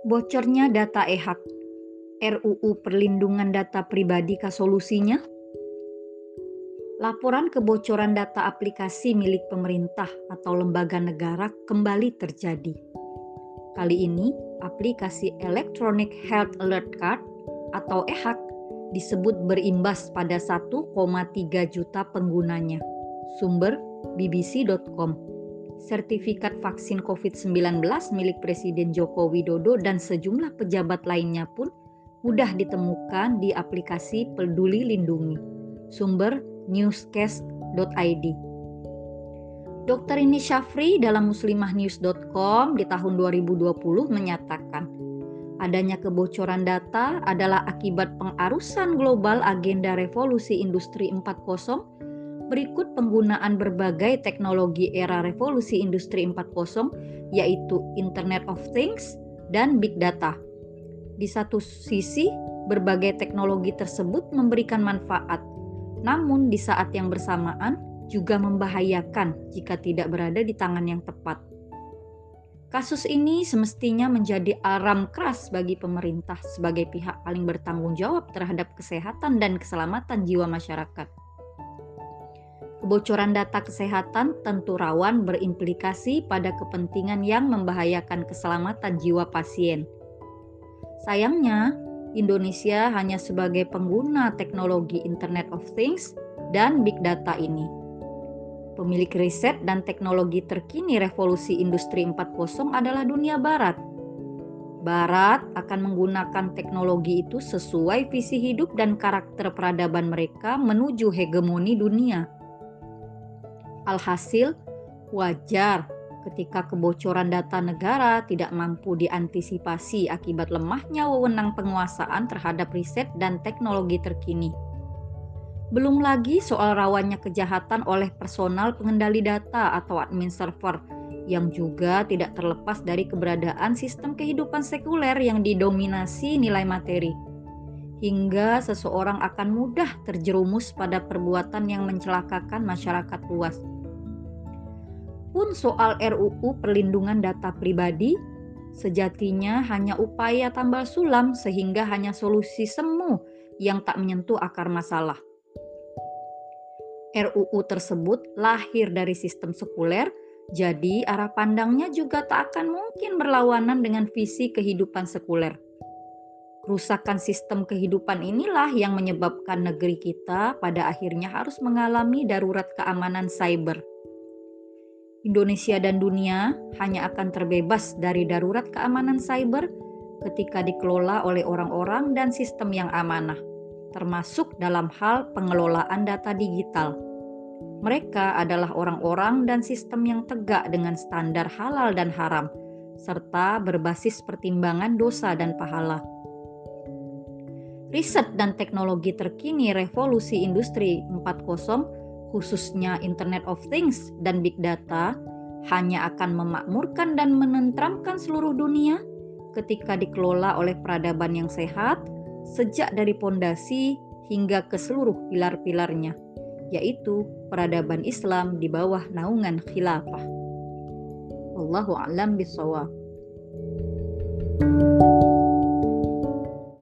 Bocornya data e-hak. RUU Perlindungan Data Pribadi kah solusinya? Laporan kebocoran data aplikasi milik pemerintah atau lembaga negara kembali terjadi. Kali ini, aplikasi Electronic Health Alert Card atau EHAC disebut berimbas pada 1,3 juta penggunanya. Sumber bbc.com sertifikat vaksin COVID-19 milik Presiden Joko Widodo dan sejumlah pejabat lainnya pun mudah ditemukan di aplikasi Peduli Lindungi. Sumber newscast.id. Dr. Ini Syafri dalam muslimahnews.com di tahun 2020 menyatakan, adanya kebocoran data adalah akibat pengarusan global agenda revolusi industri 4.0 Berikut penggunaan berbagai teknologi era revolusi industri 4.0 yaitu Internet of Things dan Big Data. Di satu sisi, berbagai teknologi tersebut memberikan manfaat, namun di saat yang bersamaan juga membahayakan jika tidak berada di tangan yang tepat. Kasus ini semestinya menjadi aram keras bagi pemerintah sebagai pihak paling bertanggung jawab terhadap kesehatan dan keselamatan jiwa masyarakat. Kebocoran data kesehatan tentu rawan berimplikasi pada kepentingan yang membahayakan keselamatan jiwa pasien. Sayangnya, Indonesia hanya sebagai pengguna teknologi Internet of Things dan Big Data ini. Pemilik riset dan teknologi terkini revolusi industri 4.0 adalah dunia barat. Barat akan menggunakan teknologi itu sesuai visi hidup dan karakter peradaban mereka menuju hegemoni dunia Alhasil, wajar ketika kebocoran data negara tidak mampu diantisipasi akibat lemahnya wewenang penguasaan terhadap riset dan teknologi terkini. Belum lagi soal rawannya kejahatan oleh personal pengendali data atau admin server yang juga tidak terlepas dari keberadaan sistem kehidupan sekuler yang didominasi nilai materi. Hingga seseorang akan mudah terjerumus pada perbuatan yang mencelakakan masyarakat luas pun soal RUU perlindungan data pribadi sejatinya hanya upaya tambal sulam sehingga hanya solusi semu yang tak menyentuh akar masalah. RUU tersebut lahir dari sistem sekuler, jadi arah pandangnya juga tak akan mungkin berlawanan dengan visi kehidupan sekuler. Kerusakan sistem kehidupan inilah yang menyebabkan negeri kita pada akhirnya harus mengalami darurat keamanan cyber. Indonesia dan dunia hanya akan terbebas dari darurat keamanan cyber ketika dikelola oleh orang-orang dan sistem yang amanah, termasuk dalam hal pengelolaan data digital. Mereka adalah orang-orang dan sistem yang tegak dengan standar halal dan haram, serta berbasis pertimbangan dosa dan pahala. Riset dan teknologi terkini revolusi industri 4.0 khususnya Internet of Things dan Big Data, hanya akan memakmurkan dan menentramkan seluruh dunia ketika dikelola oleh peradaban yang sehat sejak dari pondasi hingga ke seluruh pilar-pilarnya, yaitu peradaban Islam di bawah naungan khilafah. Wallahu a'lam bishawab. thank you